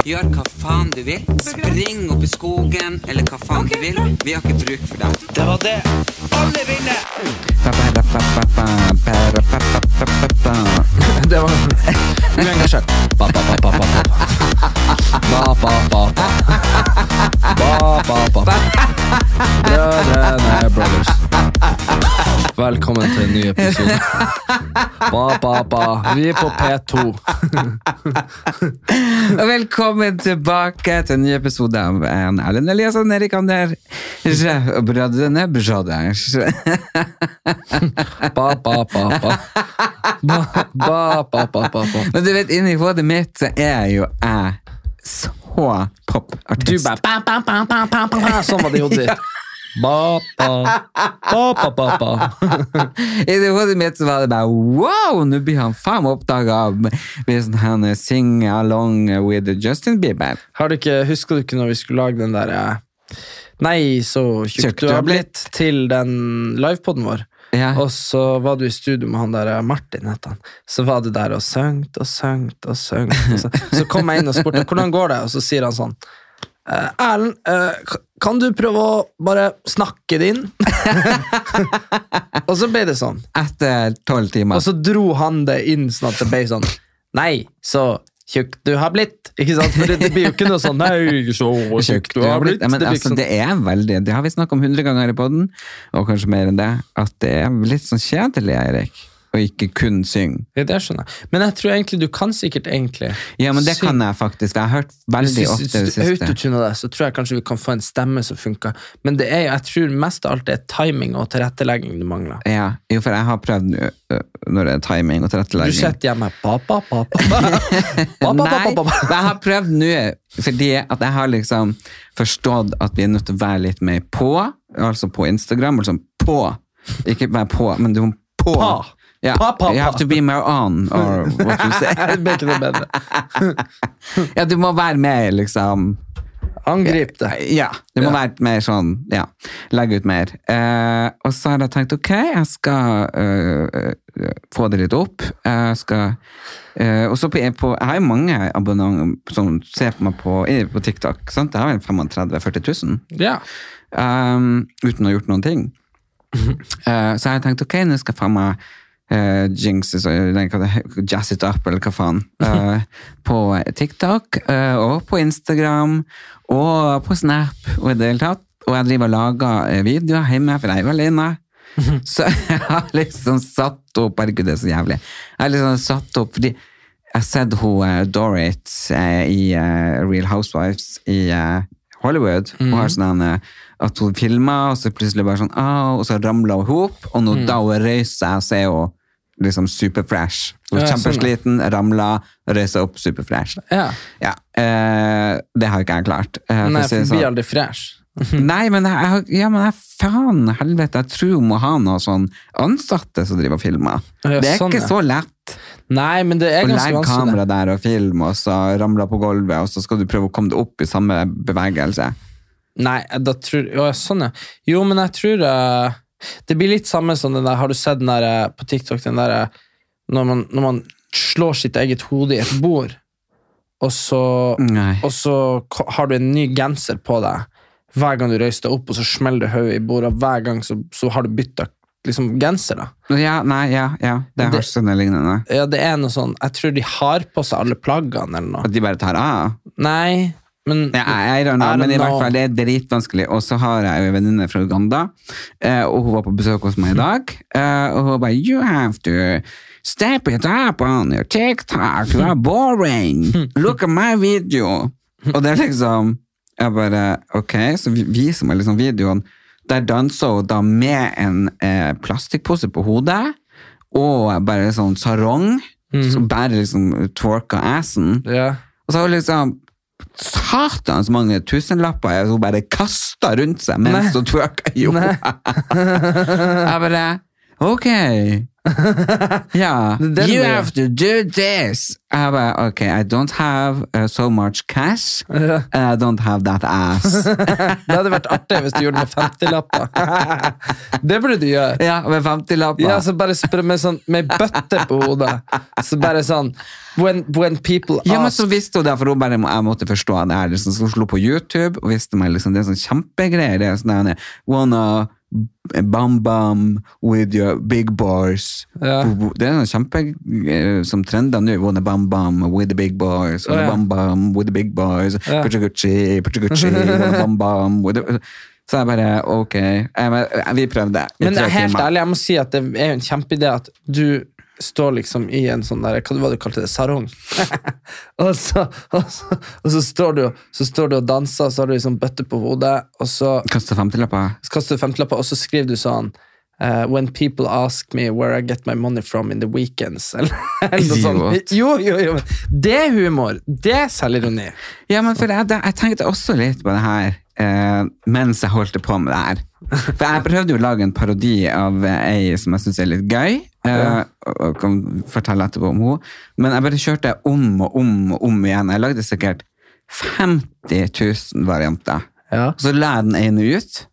Gjør hva faen du vil. Spring opp i skogen, eller hva faen du vil. Vi har ikke bruk for deg. Det var det. Alle vinner! Det var Du er engasjert. Ba, ba, ba, ba, ba, ba. Ba, ba, ba, ba. Ba, ba, ba, ba. Brødrene Brothers. Velkommen til en ny episode. Ba, ba, ba. Vi er på P2. Og velkommen tilbake til en ny episode av en Erlend Eliasson, Erik Ander og Brødrene Brothers. Ba, ba, ba, ba. Ba, ba, ba, ba, ba, ba. Men du vet, inni hodet mitt så er jo jeg så Du bare bam, bam, bam, bam, bam, bam. ba. Sånn var det i hodet ditt. Ba, ba, ba, ba, ba. I det hodet mitt så var det bare wow, nå blir han faen oppdaga hvis han sing along with Justin Bieber. Har du ikke, Husker du ikke når vi skulle lage den der eh, Nei, så tjukk du har blitt til den livepoden vår? Ja. Og så var du i studio med han der eh, Martin, het han. Så var du der og søngt og søngt og søngt. Så, kom jeg inn og spurte hvordan går det, og så sier han sånn «Eh, Erlend, eh, kan du prøve å bare snakke det inn? og så ble det sånn. Etter tolv timer. Og så dro han det inn sånn at det ble sånn Nei, så tjukk du har blitt. Ikke sant? For det, det blir jo ikke noe sånn Nei, så tjukk du har blitt. Ja, men Det altså, sånn- det er veldig Det har vi snakket om hundre ganger i podden, og kanskje mer enn det, at det er litt sånn kjedelig, Erik, å ikke kun synge. Ja, det skjønner jeg. Men jeg tror egentlig du kan sikkert egentlig Ja, men det kan jeg faktisk. Jeg har hørt veldig ofte det det hvis du siste. autotuner det, så tror jeg kanskje vi kan få en stemme som funker. Men det er, jo- jeg tror mest av alt det er timing og tilrettelegging du mangler. Ja, jo, for jeg har prøvd når det er timing og tilrettelegging. Du sitter hjemme. Ba, ba, ba, Nei, jeg har prøvd nå, fordi at jeg har liksom forstått at vi er nødt til å være litt mer på, altså på Instagram, altså på, ikke bare på, men du må på. Pa. Ja, Pa, pa, you have to be more on, or what you say. Det ble ikke bedre. Ja, du må være med, liksom Angrip det. Ja, Du må Ja. være mer sånn Ja, legge ut mer. Eh, og så har jeg tenkt ok, jeg skal øh, få det litt opp. Jeg skal uh, Og så på, på Jeg har jo mange abonnenter som ser på meg på, på TikTok. Sant? Jeg har vel 35 000-40 000 Ja. um, uten å ha gjort noen ting. uh, så jeg har tenkt ok, nå skal jeg faen meg uh, jinxes, jazz it up, eller hva faen. Uh, på TikTok uh, og på Instagram og på Snap og i det hele tatt. Og jeg driver og lager eh, videoer hjemme, for jeg er jo alene. Så jeg har liksom satt opp Herregud, det er så jævlig. Jeg har liksom satt opp fordi jeg har sett hun Dorit i Real Housewives i Hollywood. Hollywood. Hun har sånn at hun filmer, og så plutselig bare sånn Og så ramler hun ihop, og når da hun reiser seg, så er hun liksom superfresh. Er sånn, kjempesliten, ramla, reise opp superfresh. ja. Ja, eh, det har ikke jeg klart. eh, for Nei, for det blir sånn. aldri fresh. Nei, men jeg, ja, men jeg, faen, helvete, jeg tror hun må ha noen sånn ansatte som driver og filmer. Ja, det er sånn, ikke så lett Nei, men det er ganske vanskelig. å legge kamera der og filme, og så ramle på gulvet, og så skal du prøve å komme deg opp i samme bevegelse. Nei, da tror Å, sånn, ja. Jo, men jeg tror eh, Det blir litt samme som den der Har du sett den der eh, på TikTok, den der eh, når man, når man slår sitt eget hode i et bord, og så, og så har du en ny genser på deg hver gang du reiser deg opp, og så smeller du hodet i bordet, og hver gang så, så har du bytta liksom, genser. da. Ja, nei, ja, ja, det Det- har sånne lignende. Ja, det er noe sånn Jeg tror de har på seg alle plaggene, eller noe. At de bare tar av. Nei, men Ja, I, I don't know, men i hvert fall det er dritvanskelig. Og så har jeg jo en venninne fra Uganda, eh, og hun var på besøk hos meg i dag. Eh, og hun bare You have to step it up on your TikTok, you are boring. Look at my video. Og det er liksom Jeg bare Ok, så viser meg liksom videoen. Der danser hun da med en eh, plastikkpose på hodet, og bare sånn sarong, som bare liksom twerker assen. Yeah. Og så har hun liksom satans mange tusenlapper hun bare kasta rundt seg mens hun twerka. Jo. Nei. Jeg bare Ok. Ja. Den You have to do this. Jeg bare ok, I don't have uh, so much cash. and I don't have that ass. Det hadde vært artig hvis du gjorde det med 50-lapper. Det burde du gjøre. ja, med 50-lapper. Ja, så bare spør med sånn Med bøtte på hodet. Så bare sånn When, when people Ja, men ask så visste hun det, for hun bare, jeg måtte forstå det her. Liksom, så hun slo på YouTube og visste meg liksom, det er sånn kjempegreier. Det er sånn Wanna bam bam with your big boys. Ja. Det er sånn kjempe eh, som trender nå. Wanna bam bam with the big boys. Wanna ja. bam bam with the big boys. Ja. Puchi-gucci, puchi-gucci, wanna bam bam with the... Så jeg bare, ok. Jeg, men, vi prøvde Men helt ærlig, jeg må si at det er jo en kjempeidé at du står liksom i en sånn der, hva var det du kalte det, sarong. og, så, og, så, og så, står du, så står du og danser, så har du liksom bøtte på hodet, og så, Kastet 50-lapper. kaster du femtilapper, og så skriver du sånn Uh, When people ask me where I get my money from in the weekends. Eller, eller noe sånt. Jo, jo, jo. Det er humor. Det er selvironi. Ja, men for jeg, jeg tenkte også litt på det her eh, mens jeg holdt på med det her. For jeg prøvde jo å lage en parodi av ei som jeg syns er litt gøy. Eh, og, og kan fortelle etterpå om henne. Men jeg bare kjørte om og om og om igjen. Jeg lagde sikkert 50 000 varianter. Ja. Så la jeg den ene ut.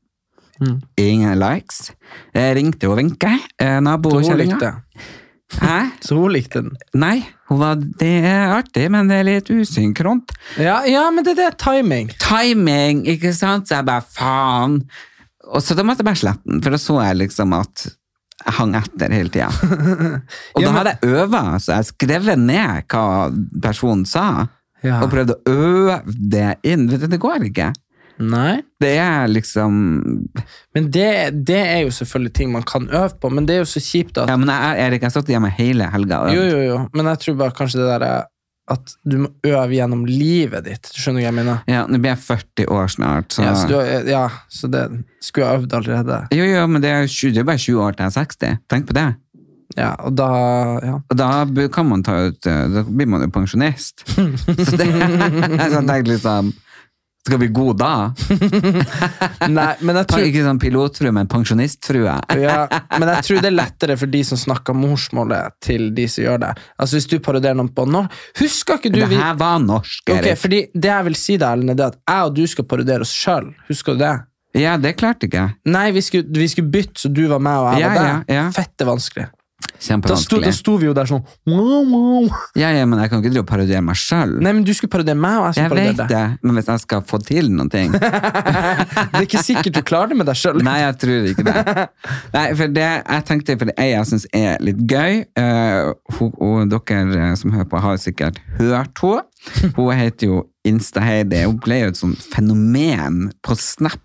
Ingen likes. Jeg ringte og Wenche, eh, Så hun nabokjerringa. Så hun likte den. Nei, hun var, det er artig, men det er litt usynkront. Ja, ja men det, det er timing. timing, ikke sant? Så jeg bare, faen. Og så da måtte jeg bare slette den, for da så jeg liksom at jeg hang etter hele tida. Og Ja, da hadde jeg øva, så jeg skrev ned hva personen sa, Ja. og prøvde å øve det inn. Vet du, det går ikke. Nei. Det er liksom Men det, det er jo selvfølgelig ting man kan øve på, men det er jo så kjipt at Ja, men jeg, Erik, jeg satt hjemme hele helga. Jo, jo, jo, men jeg tror bare kanskje det der er at du må øve gjennom livet ditt. Du skjønner hva jeg mener? Ja, nå blir jeg 40 år snart, så Ja, så, du, ja, så det skulle jeg øvd allerede. Jo, jo, men det er, jo 20, det er bare 20 år til jeg er 60. Tenk på det. Ja, og da ja. Og da kan man ta ut eh, Da blir man jo pensjonist. Så det så jeg tenkte liksom Skal vi gå da? Nei, men jeg tror Ikke sånn pilotfrue, men pensjonistfrue. ja, men jeg tror det er lettere for de som snakker morsmålet til de som gjør det. Altså Hvis du paroderer noen på norsk Husker ikke du Det her var norsk, Erik. Okay, fordi Det jeg vil si deg, Ellen, er at jeg og du skal parodiere oss sjøl. Husker du det? Ja, det klarte ikke jeg. Nei, vi skulle, vi skulle bytte, så du var meg og jeg Ja, var deg. ja, ja. Fette vanskelig. Da sto, da sto vi jo der sånn wow, wow. Ja, ja, men jeg kan ikke drive og parodiere meg sjøl. Nei, men du skulle parodiere meg, og jeg Jeg skulle vet parodiere deg. det, men hvis jeg skal få til noen ting Det er ikke sikkert du klarer det med deg sjøl. Nei, jeg tror ikke det. Nei, for det jeg tenkte, for det jeg syns er litt gøy uh, hun, og Dere eh, som hører på, har sikkert hørt henne. Hun heter jo Insta-Heidi. Hun ble jo et sånt fenomen på Snap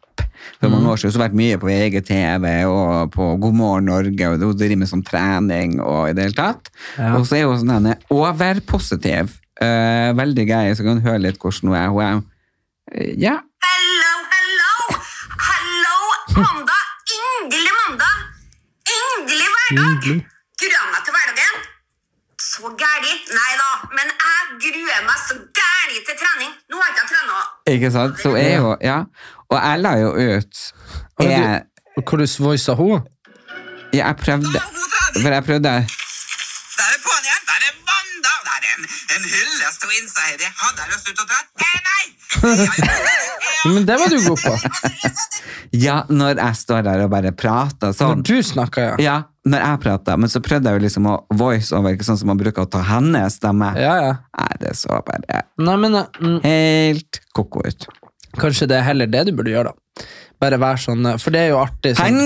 for mange år siden. Hun har vært mye på VGTV og på God morgen Norge, og hun driver med sånn trening og i det hele tatt. Ja. Og så er hun sånn denne overpositiv. Uh, veldig gøy, så kan du høre litt hvordan hun er. Hun er uh, ja, Hello, hello! Hello, mandag! Endelig mandag! Endelig hverdag! Gruer meg til hverdagen. Så gæli? Nei da, men jeg gruer meg så gæli til trening. Nå har jeg ikke trena. Ikke sant? Så er hun, ja. Og jeg la jo ut jeg, du- og Hvor du voisa hun? ja, jeg prøvde For jeg prøvde Der er på'n igjen! Der er mandag! Der er en, en hyllest til Insta-Heidi. Hadde lyst til å trene? Eh, nei! Men det var du god på. Ja, når jeg står der og bare prater sånn Når du snakker, ja. Ja, når jeg prater, men så prøvde jeg jo liksom å voice over, ikke sånn som man bruker å ta hennes stemme. Ja, ja. Nei, det så bare Nei, men eh, mm, helt koko ut. Kanskje det er heller det du burde gjøre, da. Bare være sånn, eh, for det er jo artig sånn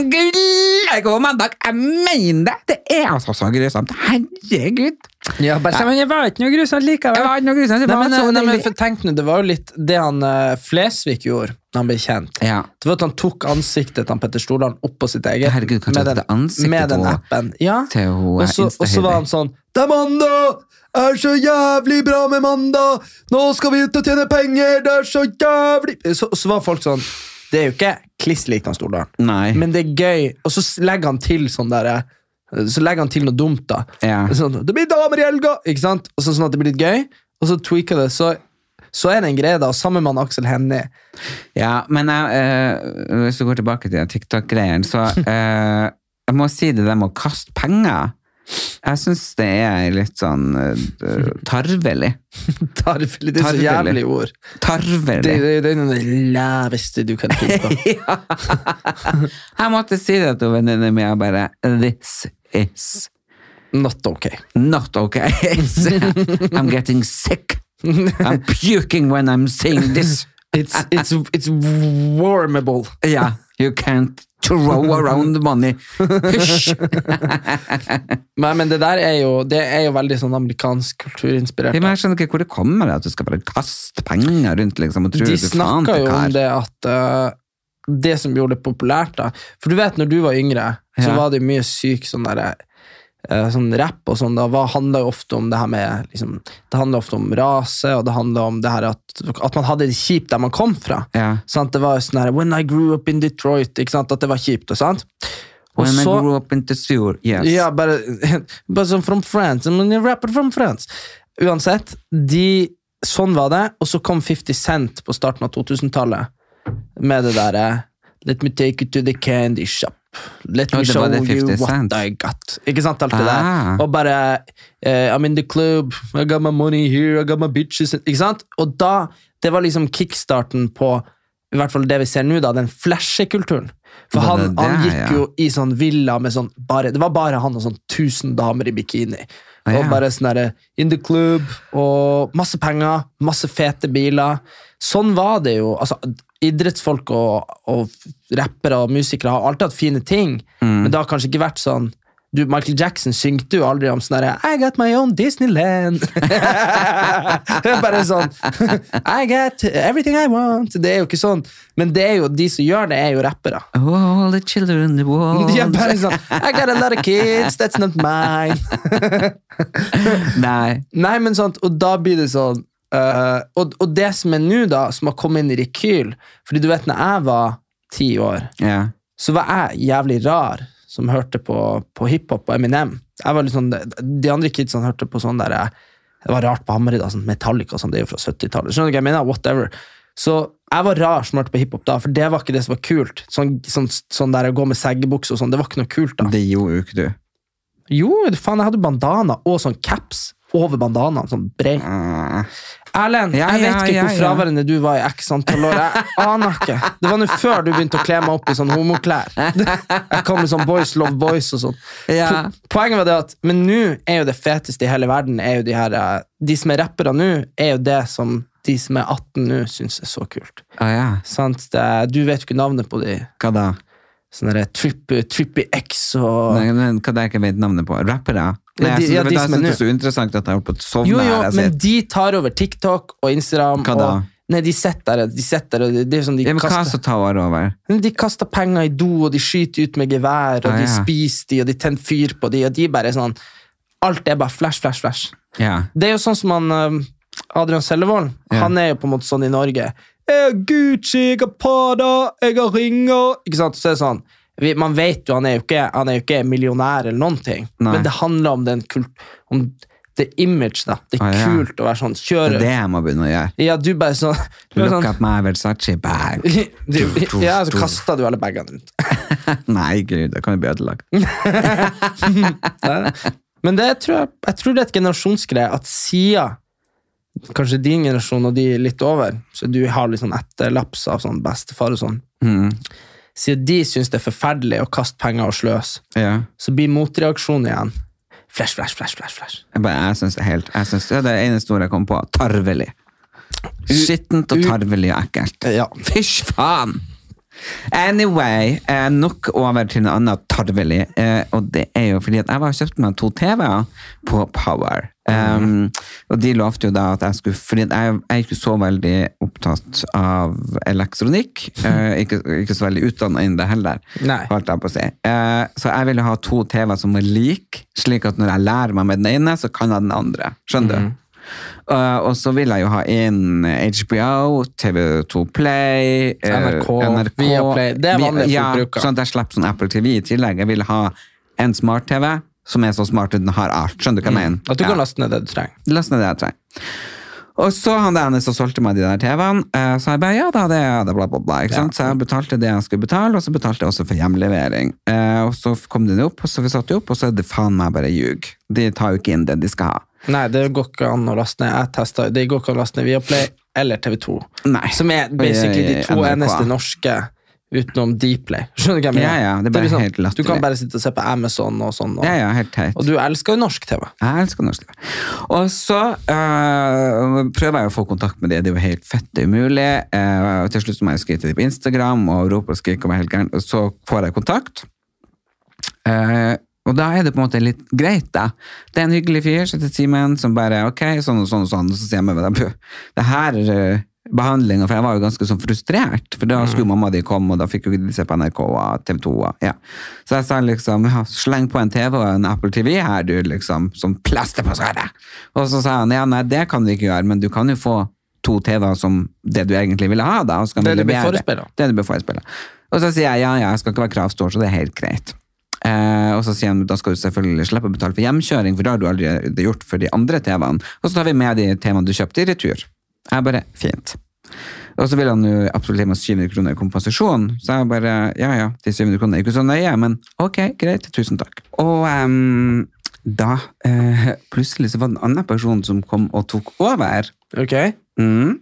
Herregud, mandag! Jeg mener det! Det er altså så grusomt. Herregud! Ja, bare men jeg var ikke noe grusomt likevel. Jeg var ikke noe grusomt. Det Nei, men, nei, men for tenk nå, det var jo litt det han eh, Flesvig gjorde da han ble kjent. Ja. Det var at han tok ansiktet til Petter Stordalen opp på sitt eget. Herregud, med den, med den appen. Ja. Og så, var han sånn Det er mandag! Er så jævlig bra med mandag! Nå skal vi ut og tjene penger! Det er så jævlig Så, så var folk sånn Det er jo ikke kliss lik han Stordalen, Nei. men det er gøy. Og så legger han til sånn derre Så legger han til noe dumt, da. Ja. Sånn, det blir damer i helga! Ikke sant? Og så sånn at det blir litt gøy. Og så tweaker det, så så er det en greie, da. Sammen med han Aksel Hennie. Ja, men jeg, eh, hvis du går tilbake til TikTok-greien, så eh, jeg må si det der med å kaste penger. Jeg syns det er litt sånn eh, tarvelig. Tarvelig. Det er så jævlig ord. Tarvelig. det, det er det laveste du kan tenke på. Jeg måtte si det til venninnen min, og bare This is Not okay. not okay. I'm getting sick. I'm puking when I'm saying this. It's, it's, it's warmable. Yeah, you can't throw around money. Hysj! Men, men det der er jo, det er jo veldig sånn amerikansk kulturinspirert. Jeg skjønner ikke hvor det kommer at du skal bare kaste penger rundt liksom, og tro De snakka jo om det at uh, Det som gjorde det populært, da For du vet, når du var yngre, så Ja. var det mye syk sånn derre eh, sånn rapp og sånn, da handla jo ofte om det her med liksom, Det handla ofte om rase, og det handla om det her at, at man hadde det kjipt der man kom fra. Ja. Sant? Det var sånn her When I grew up in Detroit, ikke sant? at det var kjipt. og sant? Og When så- I grew up in sewer, yes. Ja, bare, bare sånn from France. I'm a rapper from France. Uansett, de, sånn var det. Og så kom 50 Cent på starten av 2000-tallet med det derre Let me take you to the candy shop. Let me det show you what Cent. I got. Ikke sant, alt det Ah. der. Og bare uh, I'm in the club, I got my money here, I got my bitches Ikke sant? Og da, det var liksom kickstarten på i hvert fall det vi ser nå, da, den flashekulturen. For han, det han gikk ja? jo i sånn villa med sånn bare, Det var bare han og sånn 1000 damer i bikini. Ah, ja. Og bare sånn derre in the club, og masse penger, masse fete biler. Sånn var det jo. altså Idrettsfolk og, og rappere og musikere har alltid hatt fine ting, Mm. men det har kanskje ikke vært sånn du, Michael Jackson syngte jo aldri om sånn derre I got my own Disneyland. det er bare sånn I got everything I want. Det er jo ikke sånn. Men det er jo, de som gjør det, er jo rappere. All the children in the world. De er bare sånn I got a lot of kids, that's not mine. Nei. Nei, men sånt, og da blir det sånn eh, og, og det som er nå, da, som har kommet inn i rekyl Fordi du vet, når jeg var ti år, yeah. så var jeg jævlig rar som hørte på, på hiphop og Eminem. Jeg var litt sånn, De andre kidsene hørte på sånn der Det var rart på Hamarøy, da, sånn Metallica og sånn, det er jo fra 70-tallet. Skjønner du hva jeg mener? Whatever. Så jeg var rar som hørte på hiphop da, for det var ikke det som var kult. Sånn, sånn, sånn der å gå med seggebukse og sånn, det var ikke noe kult da. Det gjorde jo ikke du. Jo, faen, jeg hadde bandana og sånn caps over bandanaen, sånn bred. Erlend, Ja, jeg vet ikke ja, hvor ja. fraværende du var i x antall år. Jeg aner ikke. Det var nå før du begynte å kle meg opp i sånn homoklær. Jeg kom med sånn Boys Love Boys og sånn. Ja. Poenget var det at Men nå er jo det feteste i hele verden er jo de her eh, De som er rappere nå, er jo det som de som er 18 nå, syns er så kult. Ah, ja. Sant? Det, du vet jo ikke navnet på de. Hva da? Sånne Trippy, Trippy X og Nei, men hva det er jeg ikke vet navnet på? Rappere? Nei, de- synes- ja, vet de jeg er synes det er så interessant at jeg har holdt på å sovne Jo, jo, her. Men de tar over TikTok og Instagram. Hva da? Og, nei, de sitter der, de sitter der, det er sånn de ja, men hva kaster som tar over? De kaster penger i do, og de skyter ut med gevær, og Ah, de ja. spiser de, og de tenner fyr på de, og de bare sånn Alt er bare flash, flash, flash. Ja. Det er jo sånn som han eh, Adrian Sellevold. Han er jo på en måte sånn i Norge. Jeg har Gucci, jeg har Pada, jeg har ringer Ikke sant? Så er det sånn vi, Man vet jo han er jo ikke, han er jo ikke millionær eller noen ting, Nei. men det handler om den kult, om det image. da Det er Ah, ja. kult å være sånn. Det er det jeg må begynne å gjøre. Ja, du bare sånn, du Look sånn at my Versace bag. du, Ja, så kasta du alle bagene rundt. Nei, gud, det kan jo bli ødelagt. Men det tror jeg, jeg tror det er et generasjonsgreie at siden kanskje din generasjon og de litt over, så du har litt sånn etterlaps av sånn bestefar og sånn, Mm. Siden de syns det er forferdelig å kaste penger og sløse, Ja. så blir motreaksjonen igjen flash, flash, flash, flash. flash. Jeg, bare, jeg synes det helt jeg synes, Det er det eneste ordet jeg kom på. Tarvelig. Skittent og tarvelig og ekkelt. Ja. Fysj faen! Anyway, eh, nok over til noe annet tarvelig. Eh, og det er jo fordi at jeg var og kjøpte meg to TV-er på Power. Um, og de lovte jo da at jeg skulle Fordi jeg, jeg er ikke så veldig opptatt av elektronikk. Eh, ikke, ikke så veldig utdanna innen det heller, Nei. holdt jeg på å si. Eh, så jeg ville ha to TV-er som var like, slik at når jeg lærer meg med den ene, så kan jeg den andre. Skjønner du? Uh, og så vil jeg jo ha inn HBO, TV2 Play, NRK, NRK, Viaplay. Det er vanlig ja, forbruker. Sånn at jeg slipper sånn Apple TV i tillegg. Jeg vil ha en smart-TV som er så smart at den har alt. Skjønner du hva jeg mener? At du Ja. kan laste ned det du trenger. Laste ned det jeg trenger. Og så han der som solgte meg de der TV-ene, eh, så jeg bare ja da, det er det, bla, bla, bla. Ikke sant? Så jeg betalte det jeg skulle betale, og så betalte jeg også for hjemlevering. Eh, og så kom den opp, og så vi satte opp, og så er det faen meg bare ljug. De tar jo ikke inn det de skal ha. Nei, det går ikke an å laste ned. Jeg testet, Det går ikke an å laste ned Viaplay eller TV2. Nei. Som er basically de to NRK. eneste norske utenom Dplay. Skjønner du hva jeg mener? Ja, ja, det er bare liksom- helt latterlig. Du kan bare sitte og se på Amazon og sånn. Og, Ja, ja, helt teit. og du elsker jo norsk TV. Jeg elsker norsk TV. Og så øh, prøver jeg å få kontakt med dem, det er jo helt fett umulig. Eh, og til slutt så må jeg skrive til dem på Instagram og rope og skrike om jeg er helt gæren, og så får jeg kontakt. Eh, og da er det på en måte litt greit, da. Det er en hyggelig fyr som heter Simen, som bare ok, sånn og sånn og sånn, og så sier jeg med meg det her uh, behandlinga, for jeg var jo ganske sånn frustrert, for da skulle mamma di komme, og da fikk jo ikke de se på NRK og TV 2. Og, ja. Så jeg sa liksom ja, sleng på en TV og en Apple TV her, du, liksom, som plaster på såret. Og så sa han ja, nei, det kan du ikke gjøre, men du kan jo få to TV-er som det du egentlig ville ha, da. Det du blir forespeila. Det. Og så sier jeg ja, ja, jeg skal ikke være kravstor, så det er helt greit. Eh, og så sier han da skal du selvfølgelig slippe å betale for hjemkjøring, for det har du aldri gjort for de andre TV-ene. Og så tar vi med de TV-ene du kjøpte i retur. Jeg bare, fint. Og så vil han jo absolutt gi meg 700 kroner i kompensasjon. Så jeg bare, ja ja, de 700 kronene er ikke så nøye, men ok, greit, tusen takk. Og um, da uh, plutselig så var det en annen person som kom og tok over. Ok? Mm.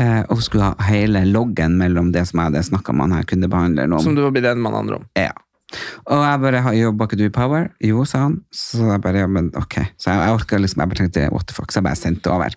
Uh, og skulle ha hele loggen mellom det som jeg hadde snakka med han her kundebehandleren om. Som du var blitt enig med han andre om. Ja. Og jeg bare, «Har- jobber ikke du i Power? Jo, sa han. Så jeg bare, ja, men ok. Så jeg, jeg liksom, jeg bare tenkte, what the fuck, så jeg bare sendte over.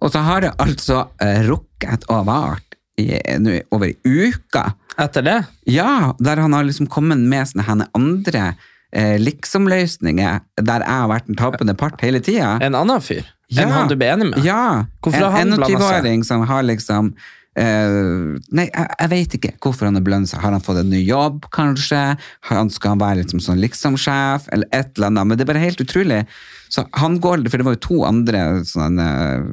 Og så har det altså eh, rukket og vart i, nu, over ei uke. Etter det? Ja, der han har liksom kommet med sånne andre eh, liksom-løsninger, der jeg har vært den tapende part hele tida. En annen fyr? Enn han du ble enig med? Ja. Hvorfor en blandet seg? 21-åring som har liksom eh, Nei, jeg, jeg vet ikke hvorfor han har belønnet. Har han fått en ny jobb, kanskje? Har han, skal han være liksom sånn liksom-sjef, eller et eller annet? Men det er bare helt utrolig. Så han går, For det var jo to andre sånne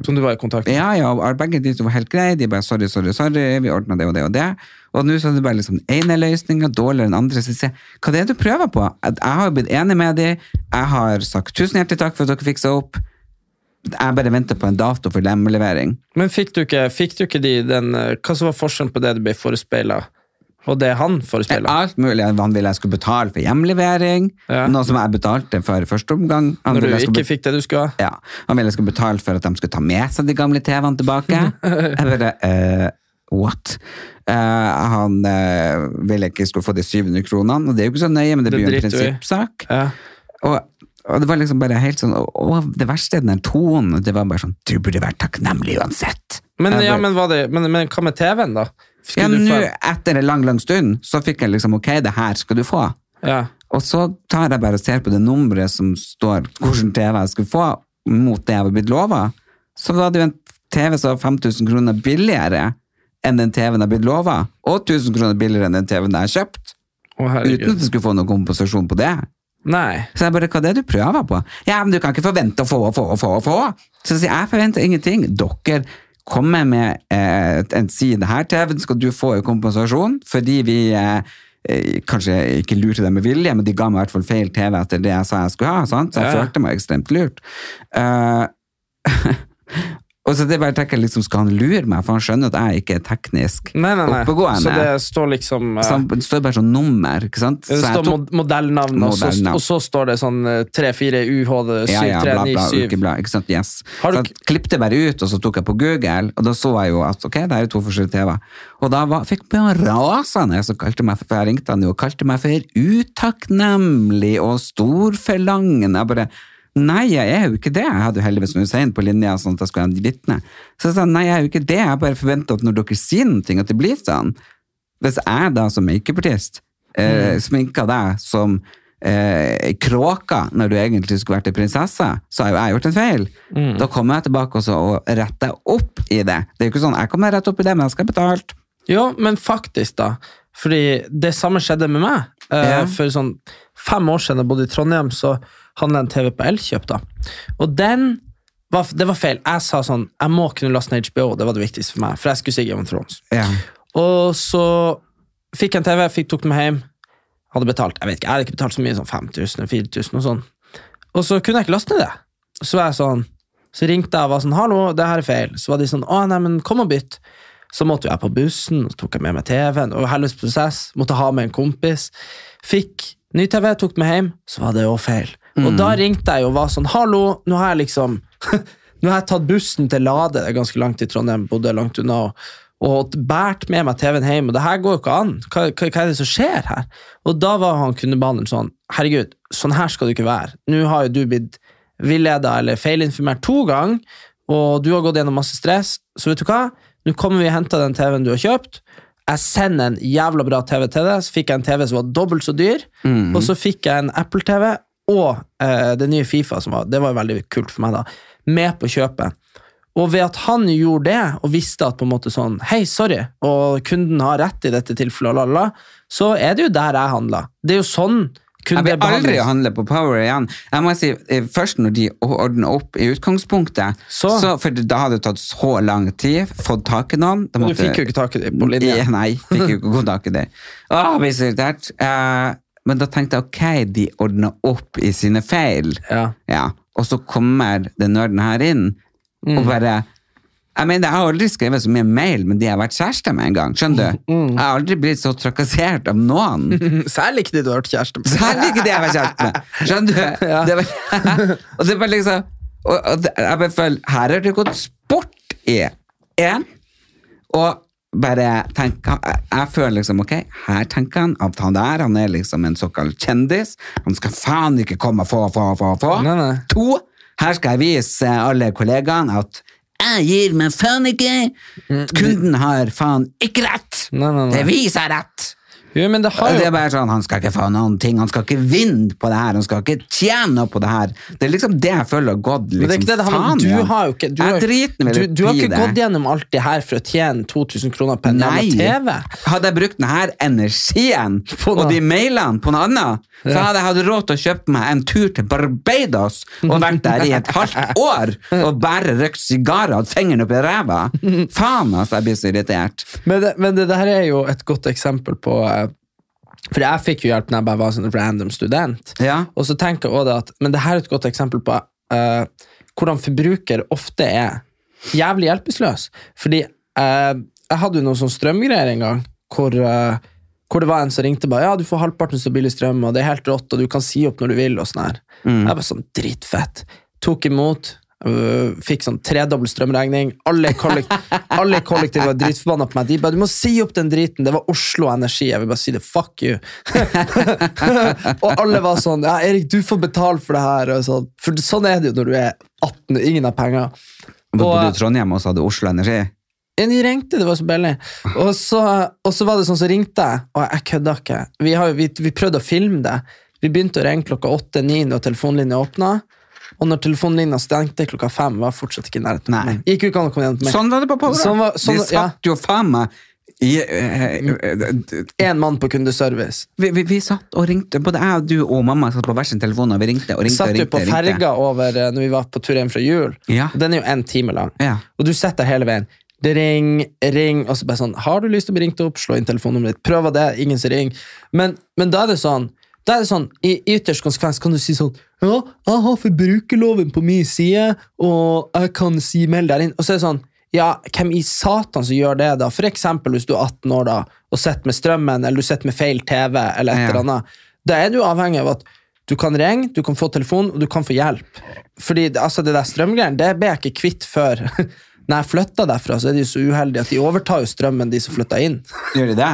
Som du var i kontakt med? ja, ja, og begge de to var helt greie. De bare sorry, sorry, sorry, vi ordna det og det og det. Og nå så er det bare liksom den ene løsninga dårligere enn andre. Så jeg hva det er det du prøver på? Jeg har jo blitt enig med dem, jeg har sagt tusen hjertelig takk for at dere fiksa opp. Jeg bare venter på en dato for hjemlevering. Men fikk du ikke, fikk du ikke de den Hva som var forskjellen på det du ble forespeila, og det han forespeila? Alt mulig. Han ville jeg skulle betale for hjemlevering, Ja. noe som jeg betalte for første omgang. Han Når du skulle ikke fikk det du skulle ha? Ja, Han ville jeg skulle betale for at de skulle ta med seg de gamle TV-ene tilbake. Jeg bare, uh, what? Uh, han uh, ville ikke skulle få de 700 kronene, og det er jo ikke så nøye, men det, Det blir jo en prinsippsak. Ja. Og, og det var liksom bare helt sånn, og, det verste er den tonen, det var bare sånn, du burde vært takknemlig uansett. Men, ja, men, var det, men, men hva med TV-en, da? ja, Skulle du nå, etter en lang, lang stund, så fikk jeg liksom, ok, det her skal du få. ja. Og så tar jeg bare og ser på det nummeret som står hvordan TV jeg skulle få, mot det jeg var blitt lova. Så var det jo en TV som var 5000 kroner billigere enn den TV-en jeg har blitt lova, og 1000 kroner billigere enn den TV-en jeg har kjøpt, Å, uten at jeg skulle få noen kompensasjon på det. Nei. Så jeg bare, hva er det du prøver på? Ja, men du kan ikke forvente å få og få og få og få. Så jeg sier, jeg forventer ingenting. Dere kommer med eh, en side her, TV-en skal du få jo kompensasjon, fordi vi eh, eh, kanskje ikke lurte dem med vilje, men de ga meg i hvert fall feil TV etter det jeg sa jeg skulle ha, sant? så jeg Ja. følte meg ekstremt lurt. Eh, og så det bare tenker jeg liksom, skal han lure meg, for han skjønner at jeg ikke er teknisk Nei, nei, nei. oppegående. Så det står liksom uh, Så han- det står bare sånn nummer, ikke sant? Så det står tok- mod modellnavn, og så, og så står det sånn 3-4 UHD ja, ja, bla, bla, 7397. ukeblad, ikke sant, yes. Har du så jeg klippte bare ut, og så tok jeg på Google, og da så jeg jo at, ok, det er to forskjellige TV. Og da var, fikk jeg rasende, så kalte meg, for jeg ringte han jo, og kalte meg for utakknemlig og storforlangende. Jeg bare, nei, jeg er jo ikke det. Jeg hadde jo heldigvis Hussein på linja, sånn at jeg skulle ha en vitne. Så jeg sa, nei, jeg er jo ikke det. Jeg bare forventer at når dere sier noe, at det blir sånn. Hvis jeg da som makeupartist eh, sminker deg som eh, kråka når du egentlig skulle vært en prinsesse, så har jo jeg gjort en feil. Da kommer jeg tilbake også og retter opp i det. Det er jo ikke sånn, jeg kommer rett opp i det, men jeg skal ha betalt. Jo, men faktisk, da. Fordi det samme skjedde med meg. Eh, Ja. For sånn fem år siden jeg bodde i Trondheim, så handla en TV på Elkjøp. da. Og den var, det var feil. Jeg sa sånn Jeg må kunne laste ned HBO, det var det viktigste for meg. For jeg skulle se Game of Thrones. Ja. Og så fikk jeg en TV, fikk, tok den med hjem. Hadde betalt jeg vet ikke, jeg hadde ikke betalt så mye, sånn 5000 eller 4000 og sånn. Og så kunne jeg ikke laste ned det. Så var jeg sånn Så ringte jeg og var sånn 'hallo, det her er feil'. Så var de sånn 'å, nei, men kom og bytt'. Så måtte jeg på bussen, så tok jeg med meg TV-en. og Helvetes prosess. Måtte ha med en kompis. Fikk ny TV, tok den med hjem, så var det òg feil. Og da ringte jeg og var sånn 'hallo, nå har jeg liksom Nå har jeg tatt bussen til Lade, det er ganske langt i Trondheim, bodde langt unna, og, og båret med meg TV-en hjem, og det her går jo ikke an. Hva, hva, hva er det som skjer her? Og da var han kundebehandleren sånn Herregud, sånn her skal du ikke være. Nå har jo du blitt villeda eller feilinformert to ganger, og du har gått gjennom masse stress, så vet du hva? Nå kommer vi og henter den TV-en du har kjøpt. Jeg sender en jævla bra TV til deg, så fikk jeg en TV som var dobbelt så dyr, og så fikk jeg en Apple-TV og eh, det nye Fifa, som var, det var veldig kult for meg, da, med på kjøpet. Og ved at han gjorde det, og visste at på en måte sånn Hei, sorry, og kunden har rett i dette tilfellet, lala, så er det jo der jeg handla. Det er jo sånn Jeg vil aldri handle på Power igjen. Jeg må si, eh, Først når de ordner opp i utgangspunktet, Så- så, for da hadde det tatt så lang tid, fått tak i noen da Du fikk jo ikke tak i det på linje. Ja, Nei, fikk jo ikke tak i det. Å, jeg ble så irritert. Eh, men da tenkte jeg ok, de ordner opp i sine feil. Ja. Ja, og så kommer den nerden her inn, Mm. og bare jeg mener, jeg har aldri skrevet så mye mail med de jeg har vært kjæreste med en gang. skjønner du? Mm. Jeg har aldri blitt så trakassert av noen. Særlig ikke de du har vært kjæreste med. Særlig ikke det jeg har vært kjæreste med. Skjønner du? Ja. Det var, og det var liksom og, og det, Jeg bare føler Her har det gått sport i én, og bare tenk, jeg, føler liksom, ok, her tenker han at han der, han er liksom en såkalt kjendis. Han skal faen ikke komme og få, få, få, få. Nei, nei. To, her skal jeg vise alle kollegaene at jeg gir meg faen ikke. Kunden har faen ikke rett. Nei. Det viser jeg rett. Jo, men det Det er bare sånn, Han skal ikke få noen ting, han skal ikke vinne på det her, han skal ikke tjene noe på det her. Det er liksom det jeg føler har gått liksom, det er ikke det det faen Du har jo ikke, du har, du, du har ikke gått gjennom alt det her for å tjene 2000 kroner på en Nei. TV. Hadde jeg brukt denne energien På og de mailene på noe annet, så hadde jeg hatt råd til å kjøpe meg en tur til Barbados og vært der i et halvt år og bare røykt sigarer og hatt fingeren oppi ræva. Faen, altså, jeg blir så irritert. Men det, men det der er jo et godt eksempel på eh, For jeg fikk jo hjelp når jeg bare var sånn random student. Ja. Og så tenker jeg også at Men det her er et godt eksempel på uh, hvordan forbruker ofte er jævlig hjelpeløs. Fordi uh, jeg hadde jo noen sånn strømgreier en gang hvor, uh, hvor det var en som ringte bare Ja, du får halvparten så billig strøm, og det er helt rått, og du kan si opp når du vil, og sånn her. Jeg var sånn dritfett. Tok imot. Øh, fikk sånn tredobbel strømregning. Alle, kollekt, alle kollektiv var dritforbanna på meg. De bare 'Du må si opp den driten'. Det var Oslo Energi. Jeg vil bare si det. Fuck you. og alle var sånn 'Ja, Erik, du får betale for det her'. Sånn. For sånn er det jo når du er 18 og ingen har penger. Bodde du i Trondheim og så hadde Oslo Energi? De ringte, det var så billig. Og så, og så var det sånn, så ringte jeg, og jeg kødda ikke. Vi, har, vi, vi prøvde å filme det. Vi begynte å ringe klokka åtte-ni når telefonlinja åpna. Og når telefonlinja stengte klokka fem, var fortsatt ikke i nærheten. Nei. Gikk jo ikke an å komme gjennom til meg. Sånn var det på Power. Sånn var- sånn- de satt jo faen meg i eh, eh, Én mann på kundeservice. vi, vi, vi satt og ringte, både jeg og du og mamma satt på hver sin telefon, og vi ringte og ringte. satt og jo ringte, på ringte. ferga over eh, når vi var på tur hjem fra jul. Ja. Og Den er jo én time lang. Ja. Og du sitter der hele veien. Det ring, ring, og så bare sånn Har du lyst til å bli ringt opp? Slå inn telefonnummeret ditt. Prøv av det, ingen som ringer. Men, men da er det sånn da er det sånn, I ytterst konsekvens kan du si sånn Ja, jeg har forbrukerloven på min side, og jeg kan si meld deg inn. Og så er det sånn Ja, hvem i satan som gjør det, da? For eksempel hvis du er 18 år da, og sitter med strømmen, eller du sitter med feil TV, eller et Ja. eller annet. Da er du avhengig av at du kan ringe, du kan få telefon, og du kan få hjelp. Fordi altså, det der strømgreiene, det ble jeg ikke kvitt før. Når jeg flytta derfra, så er de så uheldige at de overtar jo strømmen, de som flytta inn. Gjør de det?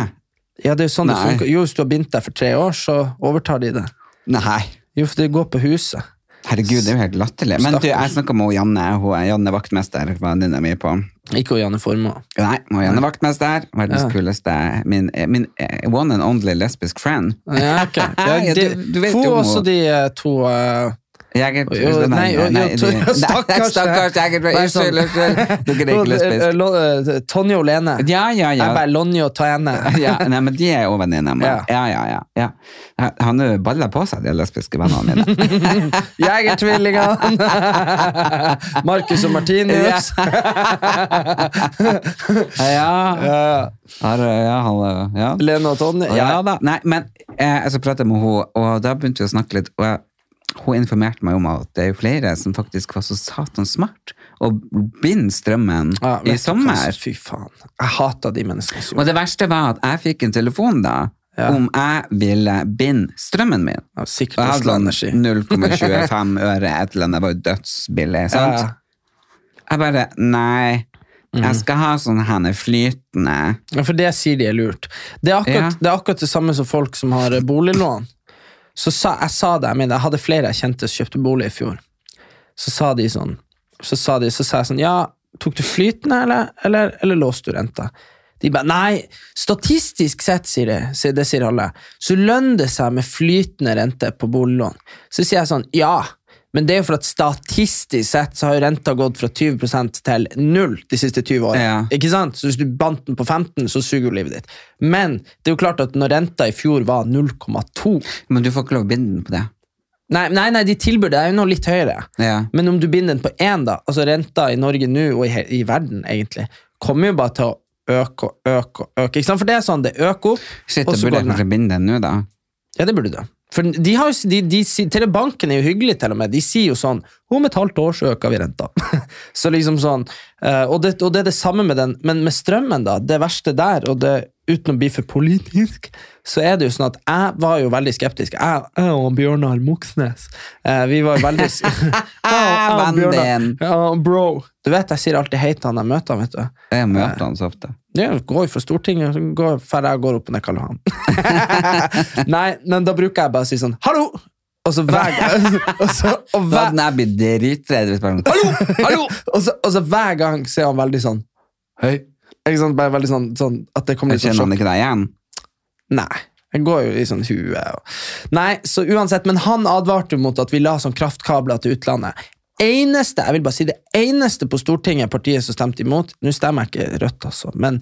Ja, det er jo sånn det funker. Jo, hvis du har bindt deg for tre år, så overtar de det. Nei. Jo, for det går på huset. Herregud, det er jo helt latterlig. Men du, jeg snakka med Janne, hun er Janne vaktmester, venninna mi på Ikke hun Janne Formoe. Nei, hun er Janne vaktmester, verdens Ja. kuleste Min, min eh, one and only lesbisk friend. Ja, ok. Ja, Ja, du- du vet få også de eh, to eh, Jeger, nei, jo, nei, stakkars- Stakkars Jeger, Nei, unnskyld, unnskyld. Eh. Eh, Tonje og Lene. Ja, ja, ja. Jeg bare Lonje og Tane. ja, nei, men de er jo venninner. Ja. Ja, ja, ja. Han har balla på seg, de lesbiske vennene mine. Jegertvillingene! Markus og Martinus. ja. Ja. Ja, han, ja. Lene og Tonje. Ja da. Nei, men jeg, jeg jeg med henne, og da begynte vi å snakke litt. Og jeg, hun informerte meg om at det er flere som faktisk var så satans smart og binder strømmen Ja, i sommer. Fy faen. Jeg hater de menneskene Og det verste var at jeg fikk en telefon da Ja. om jeg ville binde strømmen min. ja, Og jeg hadde sånn 0,25 øre, et eller annet, det var jo dødsbillig, sant? Jeg bare, nei, Mm. jeg skal ha sånn henne flytende. Ja, for det sier de er lurt. Det er akkurat, Ja. det, er akkurat det samme som folk som har boliglån. Så sa, jeg sa det, jeg mener, jeg hadde flere jeg kjente som kjøpte bolig i fjor. Så sa de sånn, så sa, de, så sa jeg sånn, ja, tok du flytende, eller, eller, eller låste du renta? De bare, nei, statistisk sett, sier de, det sier alle, så lønner det seg med flytende rente på boliglån. Så sier jeg sånn, ja, men det er jo for at statistisk sett så har jo renta gått fra 20 til null de siste 20 årene. Ja. Ikke sant? Så hvis du bandt den på 15, så suger jo livet ditt. Men det er jo klart at når renta i fjor var 0,2 Men du får ikke lov å binde den på det. Nei, nei, nei, de tilbyr det er jo noe litt høyere. Ja. Men om du binder den på én, da, altså renta i Norge nå, og i, i verden egentlig, kommer jo bare til å øke og øke og øke. Ikke sant? For det er sånn, det øker opp, Shit, så burde går jeg kanskje binde den nå da. Ja, det burde du. For de har jo, de, de, sier- til banken er jo hyggelig til og med. De sier jo sånn Om et halvt år så øker vi renta. så liksom sånn eh, og, det, og det er det samme med den, men med strømmen, da. Det verste der, og det, uten å bli for politisk, så er det jo sånn at jeg var jo veldig skeptisk. Jeg, jeg og Bjørnar Moxnes, eh, vi var veldig Vennen din. Ja, bro. Du vet, jeg sier alltid hei til han jeg møter vet du. Jeg møter han så ofte. Ja, går jo fra Stortinget, så går, før jeg går opp ned Karl Johan. Nei, men da bruker jeg bare å si sånn 'hallo!' Og så hver gang og så, og Da hver, hadde jeg blitt dritredd hvis bare Hallo! Hallo! og, så, og så hver gang så er han veldig sånn Hei. Ikke sant? Bare veldig sånn, sånn at det kommer litt sånn kjenner han ikke deg igjen. Nei. Jeg går jo i sånn hue og Nei, så uansett, men han advarte mot at vi la sånn kraftkabler til utlandet. Eneste, jeg vil bare si det eneste på Stortinget partiet som stemte imot Nå stemmer jeg ikke Rødt, altså, men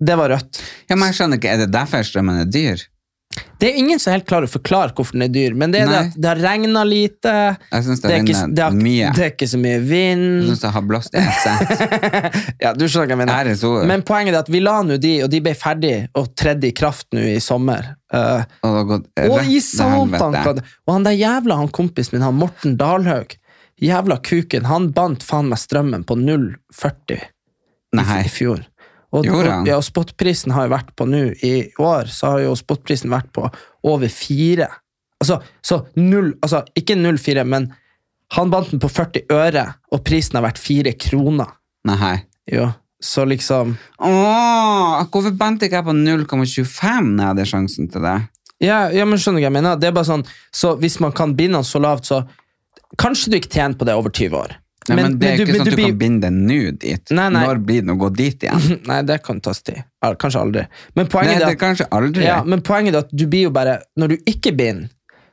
det var Rødt. Ja, men jeg skjønner ikke, Er det derfor strømmen er dyr? Det er ingen som helt klarer å forklare hvorfor den er dyr, men det er det at det har regna lite. Jeg synes det, Det er, ikke, det, har, mye. det er ikke så mye Jeg vind. syns det har blåst. Ja, du skjønner hva jeg mener. Men poenget er at vi la nå de, og de ble ferdig og tredde i kraft nå i sommer. Uh, Og det har gått og i satan! Og han der jævla han kompisen min, han Morten Dalhaug, jævla kuken, han bandt faen meg strømmen på 0,40 i, fjor. Og, og, ja, og spotprisen har jo vært på nå i år, så har jo spotprisen vært på over fire. Altså, så null, altså ikke 0,4, men han bandt den på 40 øre, og prisen har vært fire kroner. Nei. Jo, så liksom Åh, hvorfor bandt ikke jeg på 0,25 når jeg hadde sjansen til det? ja, ja, men skjønner du hva jeg mener? Det er bare sånn, så hvis man kan binde den så lavt, så kanskje du ikke tjener på det over 20 år. Nei, men, det er du- ikke sånn at du blir- kan binde den nå dit. Nei, nei. Når blir det å gå dit igjen? Nei, det kan tas tid. Kanskje aldri. Men Nei, poenget det er er at kanskje aldri. Ja, men poenget er at du blir jo bare Når du ikke binder,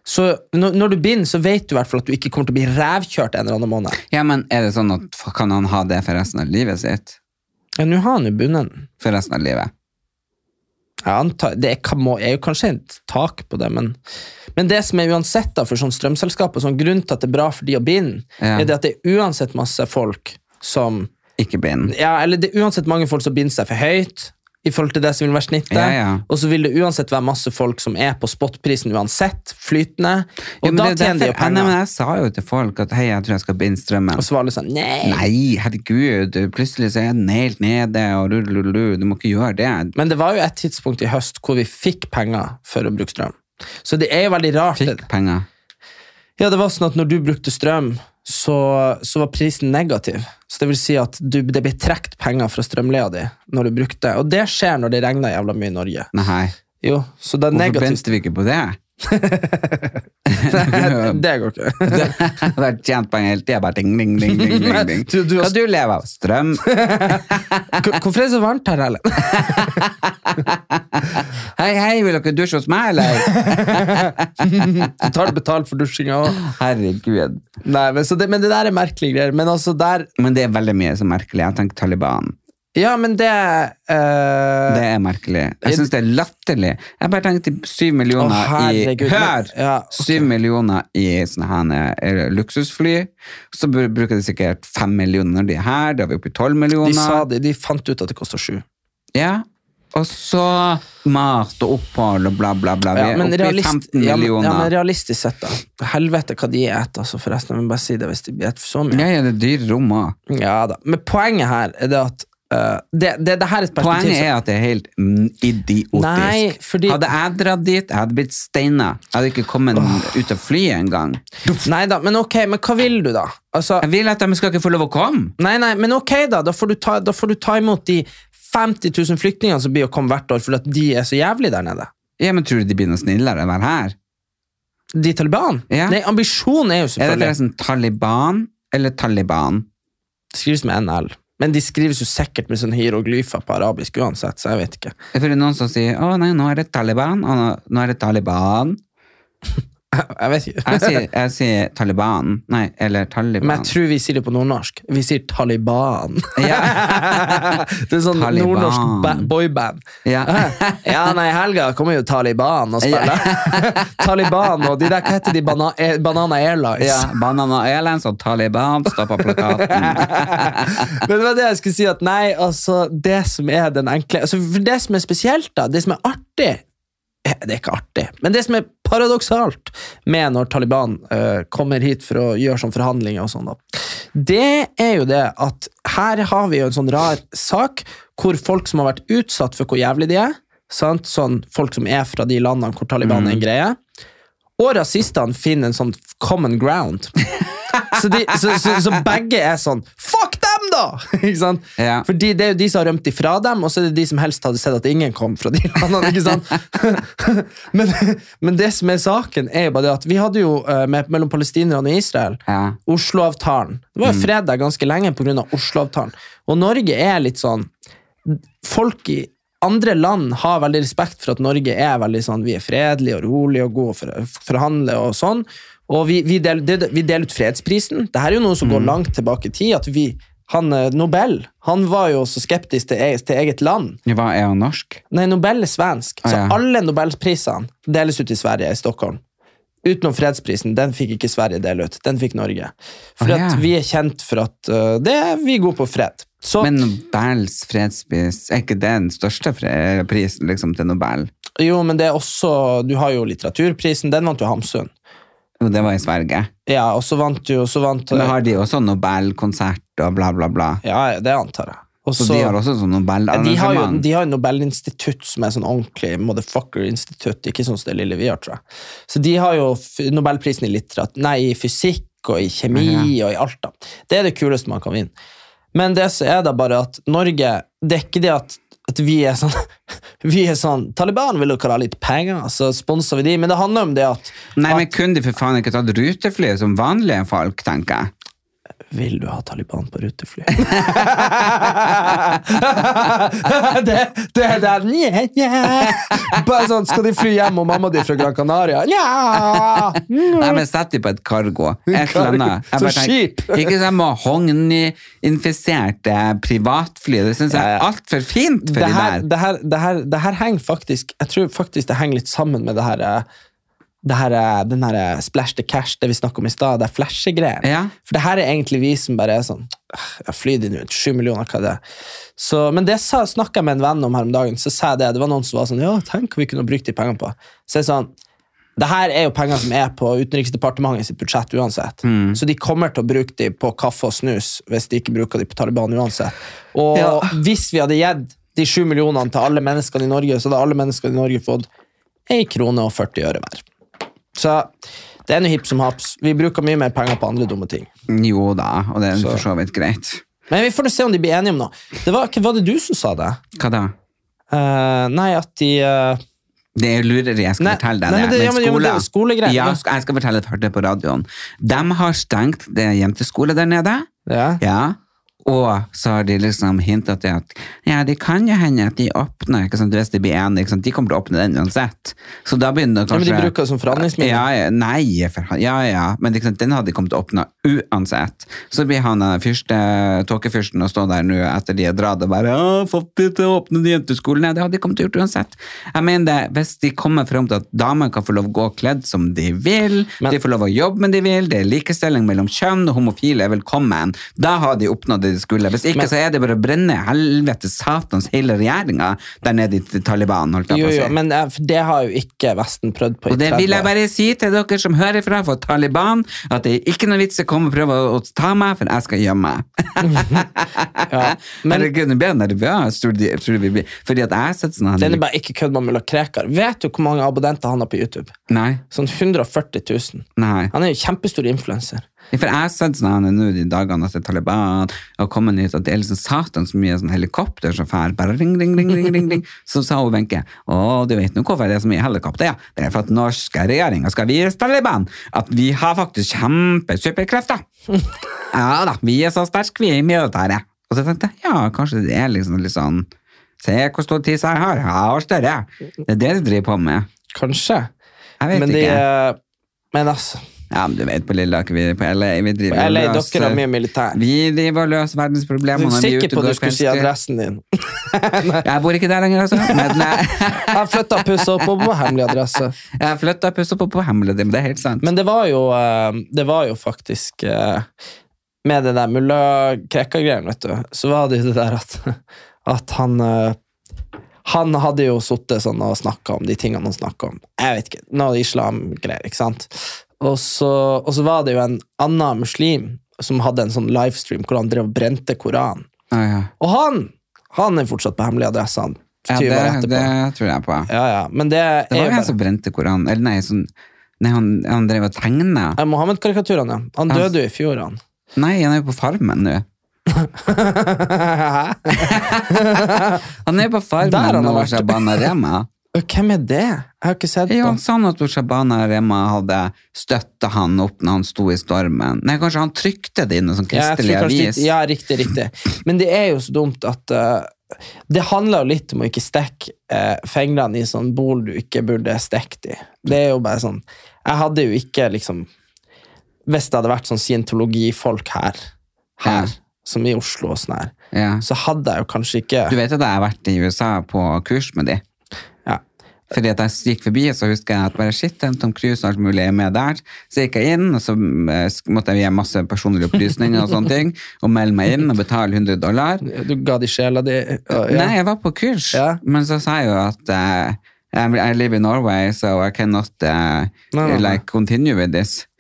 så når, når du binder, så vet du i hvert fall at du ikke kommer til å bli rævkjørt en eller annen måned. Ja, men er det sånn at kan han ha det for resten av livet sitt? Ja, nå har han jo bundet den. For resten av livet? Antar, det er, må- er jo kanskje et tak på det, men, men det som er uansett da for sånn strømselskap, og sånn grunn til at det er bra for de å binde, Ja. er det at det er uansett masse folk som Ikke bind. Ja, eller det er uansett mange folk som binder seg for høyt i forhold til det som vil være snittet. Ja, ja. Og så vil det uansett være masse folk som er på spotprisen uansett, flytende. Og jo, da det er tjener de jo nei, penger. men jeg sa jo til folk at hei, jeg tror jeg skal binde strømmen. Og så var alle sånn nei. Nei, herregud, plutselig så er den helt nede, og rulululu, du må ikke gjøre det. Men det var jo et tidspunkt i høst hvor vi fikk penger for å bruke strøm. Så det er jo veldig rart. Fikk penger. Ja, det var sånn at når du brukte strøm, så, så var prisen negativ. Så det vil si at du, det ble trukket penger fra strømleia di når du brukte. Og det skjer når det regner jævla mye i Norge. Nei. Jo, så det er Hvorfor negativt. vi ikke på det? det går ikke. Det har tjent penger hele tida. Bare ding, ding, ding, ding, ding. Du- du har- du lever av? Strøm? Hvorfor er det så varmt her, Ellen? Hei, hei, vil dere dusje hos meg, eller? Du tar betalt for dusjinga òg. Herregud. Nei, men, så det, men det der er merkelige greier. Men altså, der Men det er veldig mye som er merkelig. Jeg tenker Taliban. Ja, men det uh... Det er merkelig. Jeg syns det er latterlig. Jeg bare tenkte syv millioner oh, i Hør! ja, ok. Syv millioner i sånne her, eh, luksusfly. Så bruker de sikkert fem millioner når de er her. Da er vi oppe i tolv De millioner. sa det, de fant ut at det kosta sju. Ja. Og så mat og opphold og bla, bla, bla. Vi Ja, er oppi oppe i 15 ja, men, millioner. ja, men realistisk sett, da. Helvete hva de spiser, altså, forresten. Jeg må bare si det hvis de spiser så mye. Ja, ja, det er dyre rom òg. Ja da. Men poenget her er det at eh, det, det, det her er et perspektiv Poenget er at det er helt idiotisk. Nei, fordi- Hadde jeg dratt dit, jeg hadde blitt steina. Jeg hadde ikke kommet ut av flyet engang. Nei da, men ok, men hva vil du, da? Altså, Jeg vil at de skal ikke få lov å komme. nei, nei, men ok, da. Da får, du ta, får du ta imot de 50 000 flyktningene som blir å komme hvert år fordi de er så jævlig der nede. Ja, men Tror du de blir noe snillere enn å være her? De Taliban? Ja. Nei, ambisjonen er jo selvfølgelig Er det forresten Taliban eller Taliban? Det skrives med NL. Men de skrives jo sikkert med sånne hieroglyfer på arabisk uansett, så jeg vet ikke. For det er noen som sier å nei, nå er det Taliban, og nå, nå er det Taliban. Jeg vet ikke. Jeg sier, jeg sier Taliban. Nei, eller Taliban. Men jeg tror vi sier det på nordnorsk. Vi sier Taliban. Ja. det er sånn Taliban. nordnorsk boyband. Ja. ja, nei, i helga kommer jo Taliban og spiller. Taliban og de der, hva heter de, Bana eh, Banana Airlines? ja, Banana Airlines og Taliban står på plakaten. Men det var det jeg skulle si, at nei, altså, det som er den enkle altså, Det som er spesielt, da, det som er artig Det er ikke artig, men det som er paradoksalt med når Taliban uh, kommer hit for å gjøre sånn forhandlinger og sånn, da, det er jo det at her har vi jo en sånn rar sak hvor folk som har vært utsatt for hvor jævlig de er, sant? sånn folk som er fra de landene hvor Taliban er en greie, og rasistene finner en sånn common ground. Så, de, så, så, så begge er sånn Fuck da! Ikke sant? Ja. Fordi det er jo de som har rømt ifra dem, og så er det de som helst hadde sett at ingen kom fra de landene. ikke sant? men, men det som er saken, er jo bare det at vi hadde jo eh, med, mellom palestinerne og Israel Ja. Oslo-avtalen. Det var jo fredag ganske lenge pga. Oslo-avtalen. Og Norge er litt sånn Folk i andre land har veldig respekt for at Norge er veldig sånn, vi er fredelige og rolige og gode for å forhandle og sånn. Og vi, vi, deler, vi deler ut fredsprisen. Dette er jo noe som går langt tilbake i tid. at vi, han, eh, Nobel han var jo så skeptisk til, eget- til eget land. Hva er han norsk? Nei, Nobel er svensk. Ah, Så ja. alle nobelprisene deles ut i Sverige, i Stockholm. Utenom fredsprisen. Den fikk ikke Sverige dele ut. Den fikk Norge. For Ah, ja. at vi er kjent for at uh, det, vi er gode på fred. Så, Men Nobels fredspris, er ikke det den største prisen liksom, til Nobel? jo, men det er også Du har jo litteraturprisen. Den vant jo Hamsun. Jo, det var i Sverige. Ja, og så vant jo så vant, Men har de også Nobelkonsert og bla, bla, bla? Ja, ja, det antar jeg. Også, Så, de har også sånn Ja, de har jo Nobelarrangement? de har Nobelinstitutt, som er sånn ordentlig motherfucker-institutt. Ikke sånn som det lille vi har, tror jeg. Så de har jo Nobelprisen i, litterat nei, i fysikk og i kjemi og i alt. da. Det er det kuleste man kan vinne. Men det er da bare at Norge Det er ikke det at, at vi er sånn Vi er sånn Taliban vil jo ha litt penger, så sponser vi de. Men det handler om det at, Nei, men kunne de for faen ikke tatt rutefly som vanlige folk, tenker jeg? Vil du ha Taliban på rutefly? det, det er der nye, nye. Bare sånn, Skal de fly hjem og mamma di fra Gran Canaria? Nja! Nei, men sett dem på et cargo. Et eller annet. Jeg Så bare tenker, skip. Ikke sånn med hogninfiserte privatfly. Det syns jeg er altfor fint for Det de her, der. det, her, det, her, det her henger faktisk Jeg tror faktisk det henger litt sammen med det her eh, her, eh, den her splash the cash, det vi snakka om i stad, det flashegreiene. Ja. For det her er egentlig vi som bare er sånn «Åh, Jeg flyr din ut, sju millioner, hva er det? Så, men det snakka jeg med en venn om her om dagen, så sa jeg det. Det var noen som var sånn Ja, tenk hva vi kunne brukt de pengene på. Så jeg sånn det her er jo penger som er på Utenriksdepartementet sitt budsjett uansett. Så de kommer til å bruke de på kaffe og snus hvis de ikke bruker de på Taliban uansett. Og Ja. hvis vi hadde gitt de sju millionene til alle menneskene i Norge, så hadde alle menneskene i Norge fått ei krone og 40 øre hver. Så det er noe hipp som haps. Vi bruker mye mer penger på andre dumme ting. Jo da, og det er Så- for så vidt greit. Men vi får se om de blir enige om noe. Det var, var det du som sa det? Hva da? Uh, nei, at de uh... Det er lureri, jeg skal Nei, fortelle deg nei, det. men det- men- ja. Ja, Ja. jeg skal fortelle det det på radioen. De har stengt det jenteskole der nede. ja. Ja. Og så har de liksom hintet til at ja, det kan jo hende at de åpner ikke sant, hvis de blir enige. De kommer til å åpne den uansett. Så da begynner det Ja, men de bruker det som forhandlingsmiddel. Ja, ja, nei, for, ja, ja. Men sant, den hadde de kommet til å åpne uansett. Så blir han eh, fyrste, tåkefyrsten og stå der nå etter de har dratt og bare «Å, fått de til å åpne den jenteskolen. Nei, det hadde de kommet til å gjøre uansett. Jeg mener det, Hvis de kommer frem til at damer kan få lov å gå kledd som de vil, Men- de får lov å jobbe med de vil, det er likestilling mellom kjønn, og homofile er velkommen, da har de oppnådd det de skulle. Hvis ikke, Men- så er det bare å brenne helvete satans hele regjeringa der nede i Taliban, holdt jeg på å si. jo, men eh, det har jo ikke Vesten prøvd på i Og det vil jeg bare si til dere som hører fra for Taliban, at det er ikke noe vits å komme og prøve å, ta meg, for jeg skal gjemme meg. Ja, men Herregud, nå blir jeg nervøs, tror du, tror du vi blir, fordi at jeg har sånn den er bare ikke kødd med mulla Krekar. Vet du hvor mange abonnenter han har på YouTube? Nei, Sånn 140 000. nei. Han er jo kjempestor influenser. For jeg har sett sånn nå de dagene at Taliban og kommet nytt, at det er liksom satan så mye sånn helikopter som fær, bare ring, ring, ring, ring, ring, ring. Så sa hun Wenche, å, du vet nå hvorfor det er så mye helikopter, ja. Det er for at norske regjeringa skal vise Taliban at vi har faktisk kjempesuperkrefter. Ja da, vi er så sterke, vi er i militæret. Og så tenkte jeg, ja, kanskje det er liksom litt sånn, se hvor stor tiss jeg har, jeg har større. Det er det de driver på med. Kanskje. Jeg vet Men, ikke. De, men altså Ja, men du vet på Lilleaker, vi på LA, vi På driver og LA, løser- dere har mye militær. Vi driver og løser verdensproblemer. Du er er sikker på at du skulle si adressen din? Jeg bor ikke der lenger, altså. Men eh, Jeg flytta pussa opp på hemmelig adresse. jeg flytta pussa opp på hemmelig, adresse, det er helt sant. Men det var jo, eh, det var jo faktisk eh, Med det der mulla Krekka-greien, vet du, så var det jo det der at, at han Han hadde jo sittet sånn og snakka om de tingene han snakka om. Jeg vet ikke, Noe islamgreier, ikke sant? Og så, og så var det jo en annen muslim som hadde en sånn livestream hvor han drev og brente Koranen. Ah, ja. Og han han er fortsatt på hemmelig adresse. han, Ja, det, det tror jeg på. Ja, ja, men det, Det var jo han bare som brente Koranen. Eller nei, sånn, nei han, han drev og tegna. Ja, Mohammed-karikaturene, ja. Han døde jo i fjor, han. Nei, han er jo på Farmen nå. Han er på Der Farmen han har nå. Shabana Rema. Hvem er det? Jeg har ikke sett Ja, han sa nå at Shabana Rema hadde støtta han opp når han sto i stormen. Nei, kanskje han trykte det inn i sånn kristelig ja, avis. Ja, riktig, riktig. Men det er jo så dumt at uh, Det handler jo litt om å ikke stikke uh, fingrene i sånn bol du ikke burde stekt i. Det er jo bare sånn Jeg hadde jo ikke liksom Hvis det hadde vært sånn scientologifolk her, her Ja. som i Oslo og sånn her, Ja. så hadde jeg jo kanskje ikke Du vet at jeg har vært i USA på kurs med de? Fordi at jeg gikk forbi, så husker jeg at bare shit, Tom Cruise og alt mulig er med der. Så gikk jeg inn, og så eh, måtte jeg gi masse personlige opplysninger og sånne ting, og melde meg inn og betale 100 dollar. Du ga de sjela di ja. Nei, jeg var på kurs, Ja. men så sa jeg jo at eh, I live in Norway, so I cannot uh, no, no, like continue with this.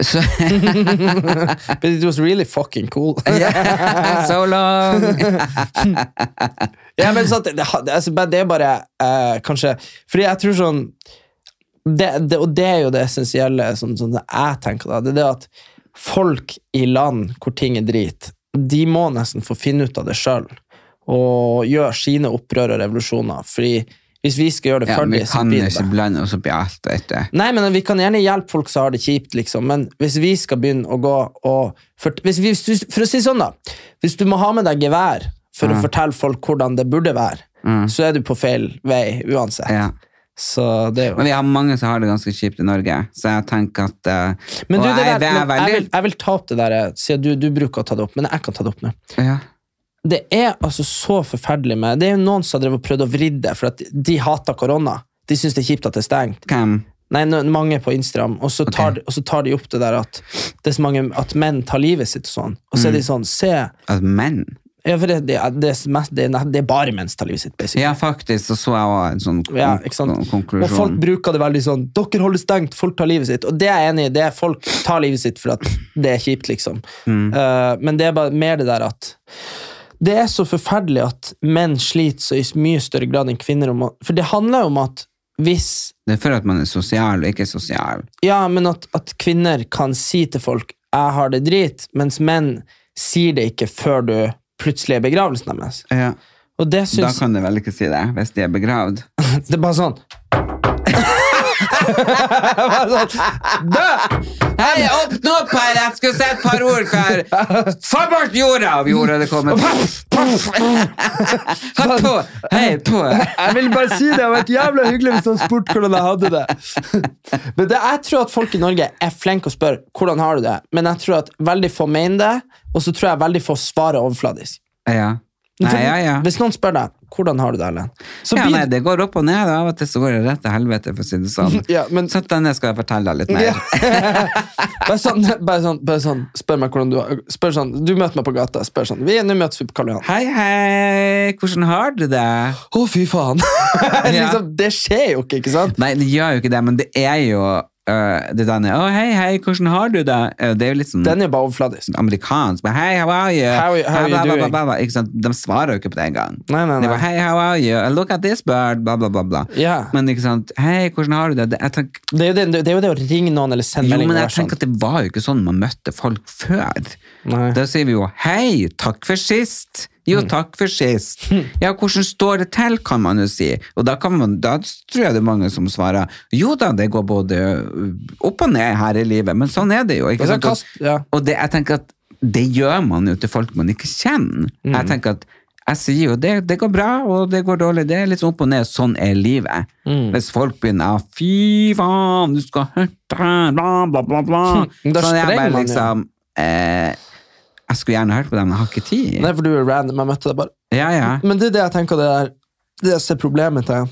so But it was really fucking cool. so long! Ja, men sant, det, det, altså, det er bare uh, kanskje Fordi jeg tror sånn det, det, Og det er jo det essensielle, sånn, sånn jeg tenker da. Det er det at folk i land hvor ting er drit, de må nesten få finne ut av det sjøl. Og gjøre sine opprør og revolusjoner. Fordi hvis vi skal gjøre det Ja, ferdig, vi så kan blir det ikke blande oss opp i alt, dette. Nei, men Vi kan gjerne hjelpe folk som har det kjipt, liksom. men hvis vi skal begynne å gå og for, vi, for å si sånn, da. Hvis du må ha med deg gevær for å fortelle folk hvordan det burde være, så er du på feil vei uansett. Ja. Så det jo Men vi har mange som har det ganske kjipt i Norge, så jeg tenker at uh, Men du, jeg, der, er men jeg, vil, jeg vil ta opp det der, siden du, du bruker å ta det opp, men jeg kan ta det opp nå. ja. Det er altså så forferdelig med Det er jo noen som har prøvd å vri det, for de hater korona. De syns det er kjipt at det er stengt. Hvem? Nei, mange på Instagram, og så, tar, og så tar de opp det der at det er så mange at menn tar livet sitt og sånn. Og så er de Mm. sånn, se At menn? ja, for det, det, det, er det, er, det er bare menn som tar livet sitt, basically. Ja, faktisk, så så jeg også en sånn kon Ja, konklusjon. Og folk bruker det veldig sånn Dere holder stengt, folk tar livet sitt. Og det er jeg enig i. det er Folk tar livet sitt for at det er kjipt, liksom. Mm. Uh, men det er bare mer det der at Det er så forferdelig at menn sliter så i mye større grad enn kvinner. Om, for det handler jo om at hvis Det er for at man er sosial og ikke sosial. Ja, men at, at kvinner kan si til folk 'jeg har det drit', mens menn sier det ikke før du plutselig er begravelsen deres. Ja. Og det Da kan du vel ikke si det, hvis de er begravd. Det er bare sånn! Hei, åpne opp her! Jeg skulle si et par ord før Få bort jorda av jorda det kommer. Hei, på! Jeg vil bare si det Det hadde vært jævla hyggelig hvis han spurte hvordan jeg hadde det. Men det, Jeg tror at folk i Norge er flinke å spørre hvordan har du det, men jeg tror at veldig få mener det, og så tror jeg veldig få svarer overfladisk. Ja. Nei, ja, ja. Hvis noen spør deg hvordan har du det, Erlend? Ja, nei, det går opp og ned, av og til så går det rett til helvete, for å si det sånn. Ja, men- Så denne skal jeg fortelle deg litt mer. Bare, sånn, bare, sånn, bare sånn, spør meg hvordan du har Spør sånn, Du møter meg på gata, spør sånn vi, er Nå møtes vi på Karl Johan. Hei, hei, hvordan har du det? Å, fy faen! liksom, det skjer jo ikke, ikke sant? Nei, det gjør jo ikke det, men det er jo øh, det der Å, hei, hei, hvordan har du det? Uh, Det er jo litt sånn Den er bare overfladisk. amerikansk. Men Hei, how are you? How- how are you Bla, bla, bla, doing? bla, bla. Ikke sant? De svarer jo ikke på det engang. De bare, hei, how are you? Look at this bird, bla, bla, bla. bla. Yeah. Men ikke sant, hei, hvordan har du det? det tenker, Det er, jo det, det er jo det å ringe noen eller sende jo, men jeg sånn. tenker at det var jo ikke sånn man møtte folk før. Nei. Da sier vi jo hei, takk for sist. Jo, Mm. takk for sist. Ja, hvordan står det til, kan man jo si. Og da, kan man, da tror jeg det er mange som svarer jo da, det går både opp og ned her i livet, men sånn er det jo. ikke sant? Kast- ja. og det, jeg tenker at det gjør man jo til folk man ikke kjenner. Mm. Jeg tenker at jeg sier jo det, det går bra, og det går dårlig. Det er litt sånn opp og ned. Sånn er livet. Mm. Hvis folk begynner å fy faen, du skal hørte bla, bla, bla, bla. Da Sånn er jeg bare liksom eh, Jeg skulle gjerne hørt på dem, men jeg har ikke tid. Nei, for du er random. Jeg møtte deg bare. Ja, ja. Men det er det jeg tenker det er Det jeg ser problemet til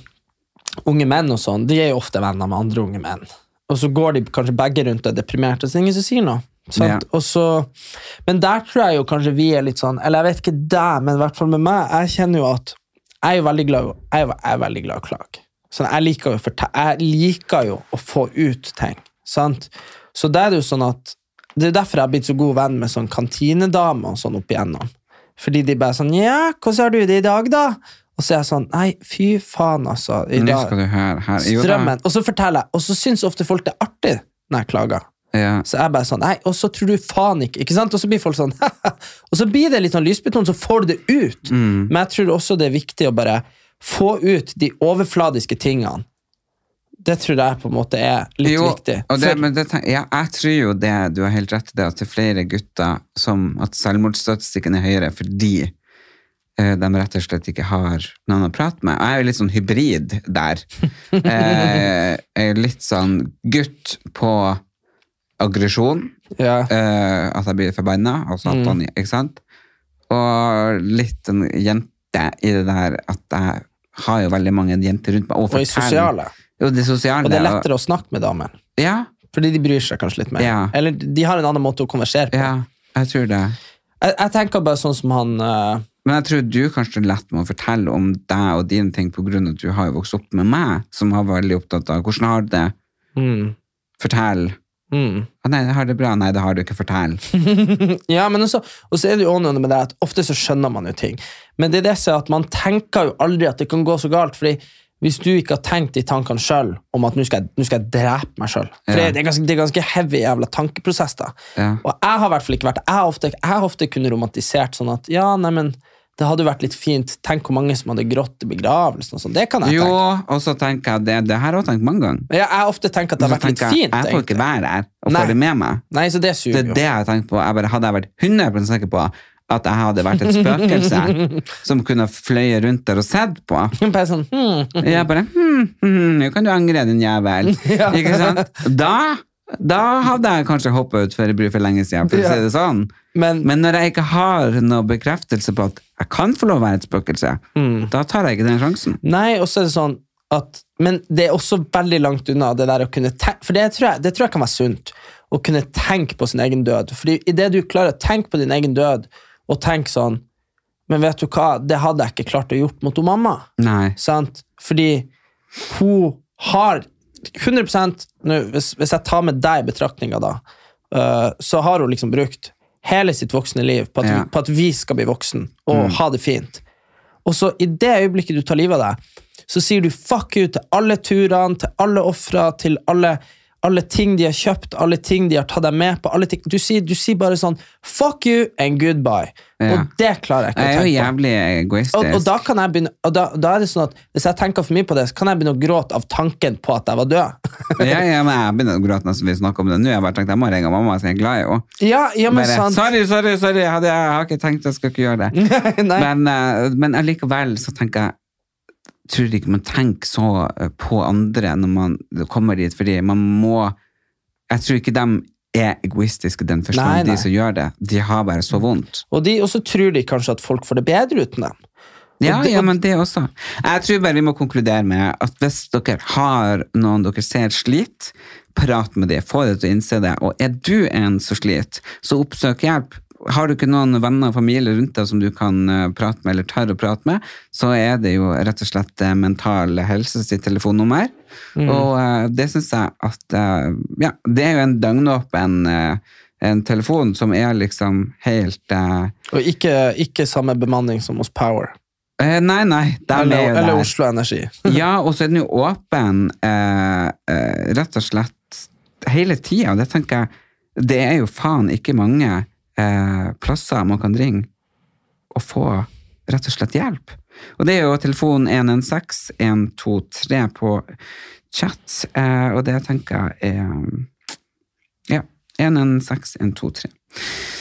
unge menn og sånn, de er jo ofte venner med andre unge menn. Og så går de kanskje begge rundt og er deprimerte, så det er ingen som sier noe. Ja. Så, men der tror jeg jo kanskje vi er litt sånn Eller jeg vet ikke deg, men i hvert fall med meg. Jeg kjenner jo at jeg er veldig glad, jeg er, jeg er veldig glad i å klage. Sånn, jeg, liker jo, jeg liker jo å få ut ting. Sant? Så det er det jo sånn at Det er derfor jeg har blitt så god venn med sånn kantinedamer og sånn opp igjennom. Fordi de bare sånn Ja, hvordan har du det i dag, da? Og så er jeg sånn Nei, fy faen, altså. I dag, skal du høre her. Jo da. strømmen. Og så forteller jeg, og så syns ofte folk det er artig når jeg klager. Ja. Så jeg bare sånn, nei, og så tror du faen ikke, ikke sant? Og så blir folk sånn, og så blir det litt sånn lysbetont, så får du det ut. Mm. Men jeg tror også det er viktig å bare få ut de overfladiske tingene. Det tror jeg på en måte er litt Jo, viktig. og det, det, ja, jeg tror jo det, du har helt rett i det, at det er flere gutter som at selvmordsstatistikken er høyere fordi eh, de rett og slett ikke har noen å prate med. Jeg er jo litt sånn hybrid der. Eh, litt sånn gutt på aggresjon, ja. eh, at jeg blir forbanna, altså at Mm. ikke sant? Og litt en jente i det der at jeg har jo veldig mange jenter rundt meg. Og i sosiale. Jo, det sosiale. Og det er lettere å snakke med damer. Ja, Fordi de bryr seg kanskje litt mer. Ja. Eller de har en annen måte å konversere på. ja, jeg tror det. Jeg, jeg tenker bare sånn som han uh... Men jeg tror du kanskje er lett med å fortelle om deg og dine ting av at du har vokst opp med meg, som har vært veldig opptatt av hvordan har du det, mm, fortell. mm. Nei, har det bra. Nei, det har du ikke. Fortell. Ja, men også, og så er det jo også med det at ofte så skjønner man jo ting. Men det er det som er at man tenker jo aldri at det kan gå så galt. fordi hvis du ikke har tenkt de tankene sjøl om at nå skal, jeg- nå skal jeg drepe meg sjøl For Ja. det, er ganske, det er ganske heavy jævla tankeprosess. da. Ja. Og jeg har i hvert fall ikke vært Jeg har ofte, jeg har ofte kunnet romantisert sånn at ja, nei, men det hadde vært litt fint. Tenk hvor mange som hadde grått i begravelsen. og sånn. Det kan jeg Jo, tenke. og så tenker jeg det, det her har jeg tenkt mange ganger. Ja, jeg ofte tenkt at det har vært litt jeg, fint. jeg får ikke være her og Nei. få det med meg. Nei, så det Det er jo. det jeg har tenkt på. Jeg bare, hadde jeg vært 100 sikker på at jeg hadde vært et spøkelse som kunne fløye rundt der og sett på, Bare sånn, hmm. Jeg bare hm, hm, Nå kan du angre, din jævel. Ja. Ikke sant? Da, da hadde jeg kanskje hoppa ut før bry for lenge siden, for å si det sånn. Men, Men når jeg ikke har noe bekreftelse på at jeg kan få lov å være et spøkelse, Mm. da tar jeg ikke den sjansen. Nei, og så er det sånn at Men det er også veldig langt unna det der å kunne tenke For det tror jeg, det tror jeg kan være sunt. Å kunne tenke på sin egen død. Fordi idet du klarer å tenke på din egen død, og tenke sånn Men vet du hva, det hadde jeg ikke klart å gjort mot mamma. Nei. Sant? Fordi hun har 100 nå, hvis, hvis jeg tar med deg i betraktninga, da, uh, så har hun liksom brukt hele sitt voksne liv på at, Ja. på at vi skal bli voksen og ha det fint. Og så i det øyeblikket du tar livet av deg, så sier du fuck you til alle turene, til alle ofra, til alle, alle ting de har kjøpt, alle ting de har tatt deg med på. Du, sier, du sier bare sånn fuck you and goodbye. Ja. Og det klarer jeg ikke Jeg å er jo tenke på. jævlig egoistisk. Og, og da kan jeg begynne og da, da er det sånn at Hvis jeg tenker for mye på det, så kan jeg begynne å gråte av tanken på at jeg var død. ja, ja, men jeg begynner å gråte når vi snakker om det nå. Jeg bare tenkt jeg må ringe mamma, som jeg er glad i henne. ja, ja, men Bare, sant. sorry, sorry, sorry, jeg, jeg har ikke tenkt jeg skal ikke gjøre det. Men, eh, men allikevel så tenker jeg tror ikke man tenker så eh, på andre når man kommer dit, fordi man må Jeg tror ikke de er egoistiske den forstand, de som gjør det. De har bare så vondt. Og, de, også tror de kanskje at folk får det bedre uten dem. Ja, det- ja, men det også. Jeg tror bare vi må konkludere med at hvis dere har noen dere ser sliter, prat med dem, få dem til å innse det. Og er du en som sliter, så oppsøk hjelp. Har du ikke noen venner og familie rundt deg som du kan eh, prate med, eller tør å prate med, så er det jo rett og slett eh, Mental Helse sitt telefonnummer. Og eh, det syns jeg at Ja, det er jo en døgnåpen en telefon som er liksom helt uh, Og ikke, ikke samme bemanning som hos Power. eh, Nei, nei. er Eller, eller. Oslo Energi. Ja, og så er den jo åpen eh, eh, rett og slett hele tida. Det tenker jeg Det er jo faen ikke mange eh, plasser man kan ringe og få rett og slett hjelp. Og det er jo telefon 116 123 på chat, eh, og det tenker jeg er Ja. 116 123. Eh,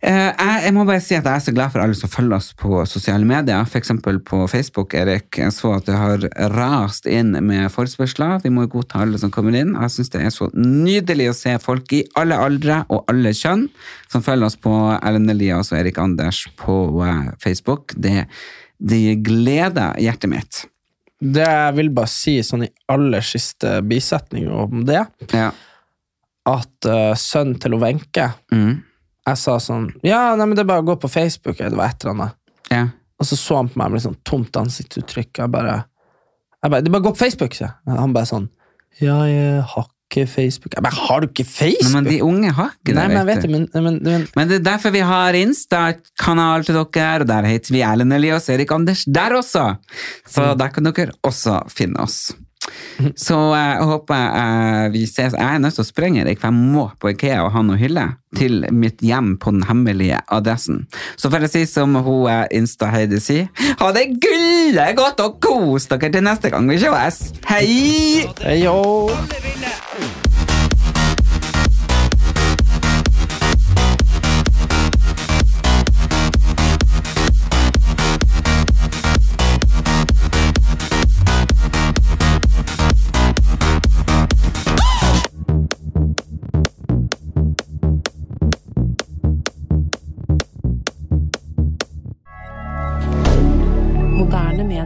jeg, jeg må bare si at jeg er så glad for alle som følger oss på sosiale medier. Eksempel på Facebook, Erik. Jeg så at det har rast inn med forespørsler. Vi må jo godta alle som kommer inn. Jeg syns det er så nydelig å se folk i alle aldre og alle kjønn som følger oss på Erlend Elias og Erik Anders på eh, Facebook. Det, det gleder hjertet mitt. Det jeg vil bare si sånn i aller siste bisetning om det, Ja. at uh, sønnen til Wenche Mm. Jeg sa sånn Ja, nei, men det er bare å gå på Facebook, eller det var et eller annet. ja. Og så så han på meg med litt sånn tomt ansiktsuttrykk. Jeg bare, jeg bare Det er bare å gå på Facebook, sa jeg. Han bare sånn Ja, jeg har ikke Facebook. Jeg bare Har du ikke Facebook? men de unge har ikke det. Nei, men jeg vet det, men, men, men Men det er derfor vi har Insta-kanal til dere, og der heter vi Erlend Elias Erik Anders der også. Så der kan dere også finne oss. Så eh, jeg håper jeg, vi ses. Jeg er nødt til å sprenge, deg, for jeg må på Ikea og ha noe hylle til mitt hjem på den hemmelige adressen. Så får jeg si som hun eh, Insta-Heidi sier, ha det gullet godt og kos dere til neste gang vi ses. Hei! Hei,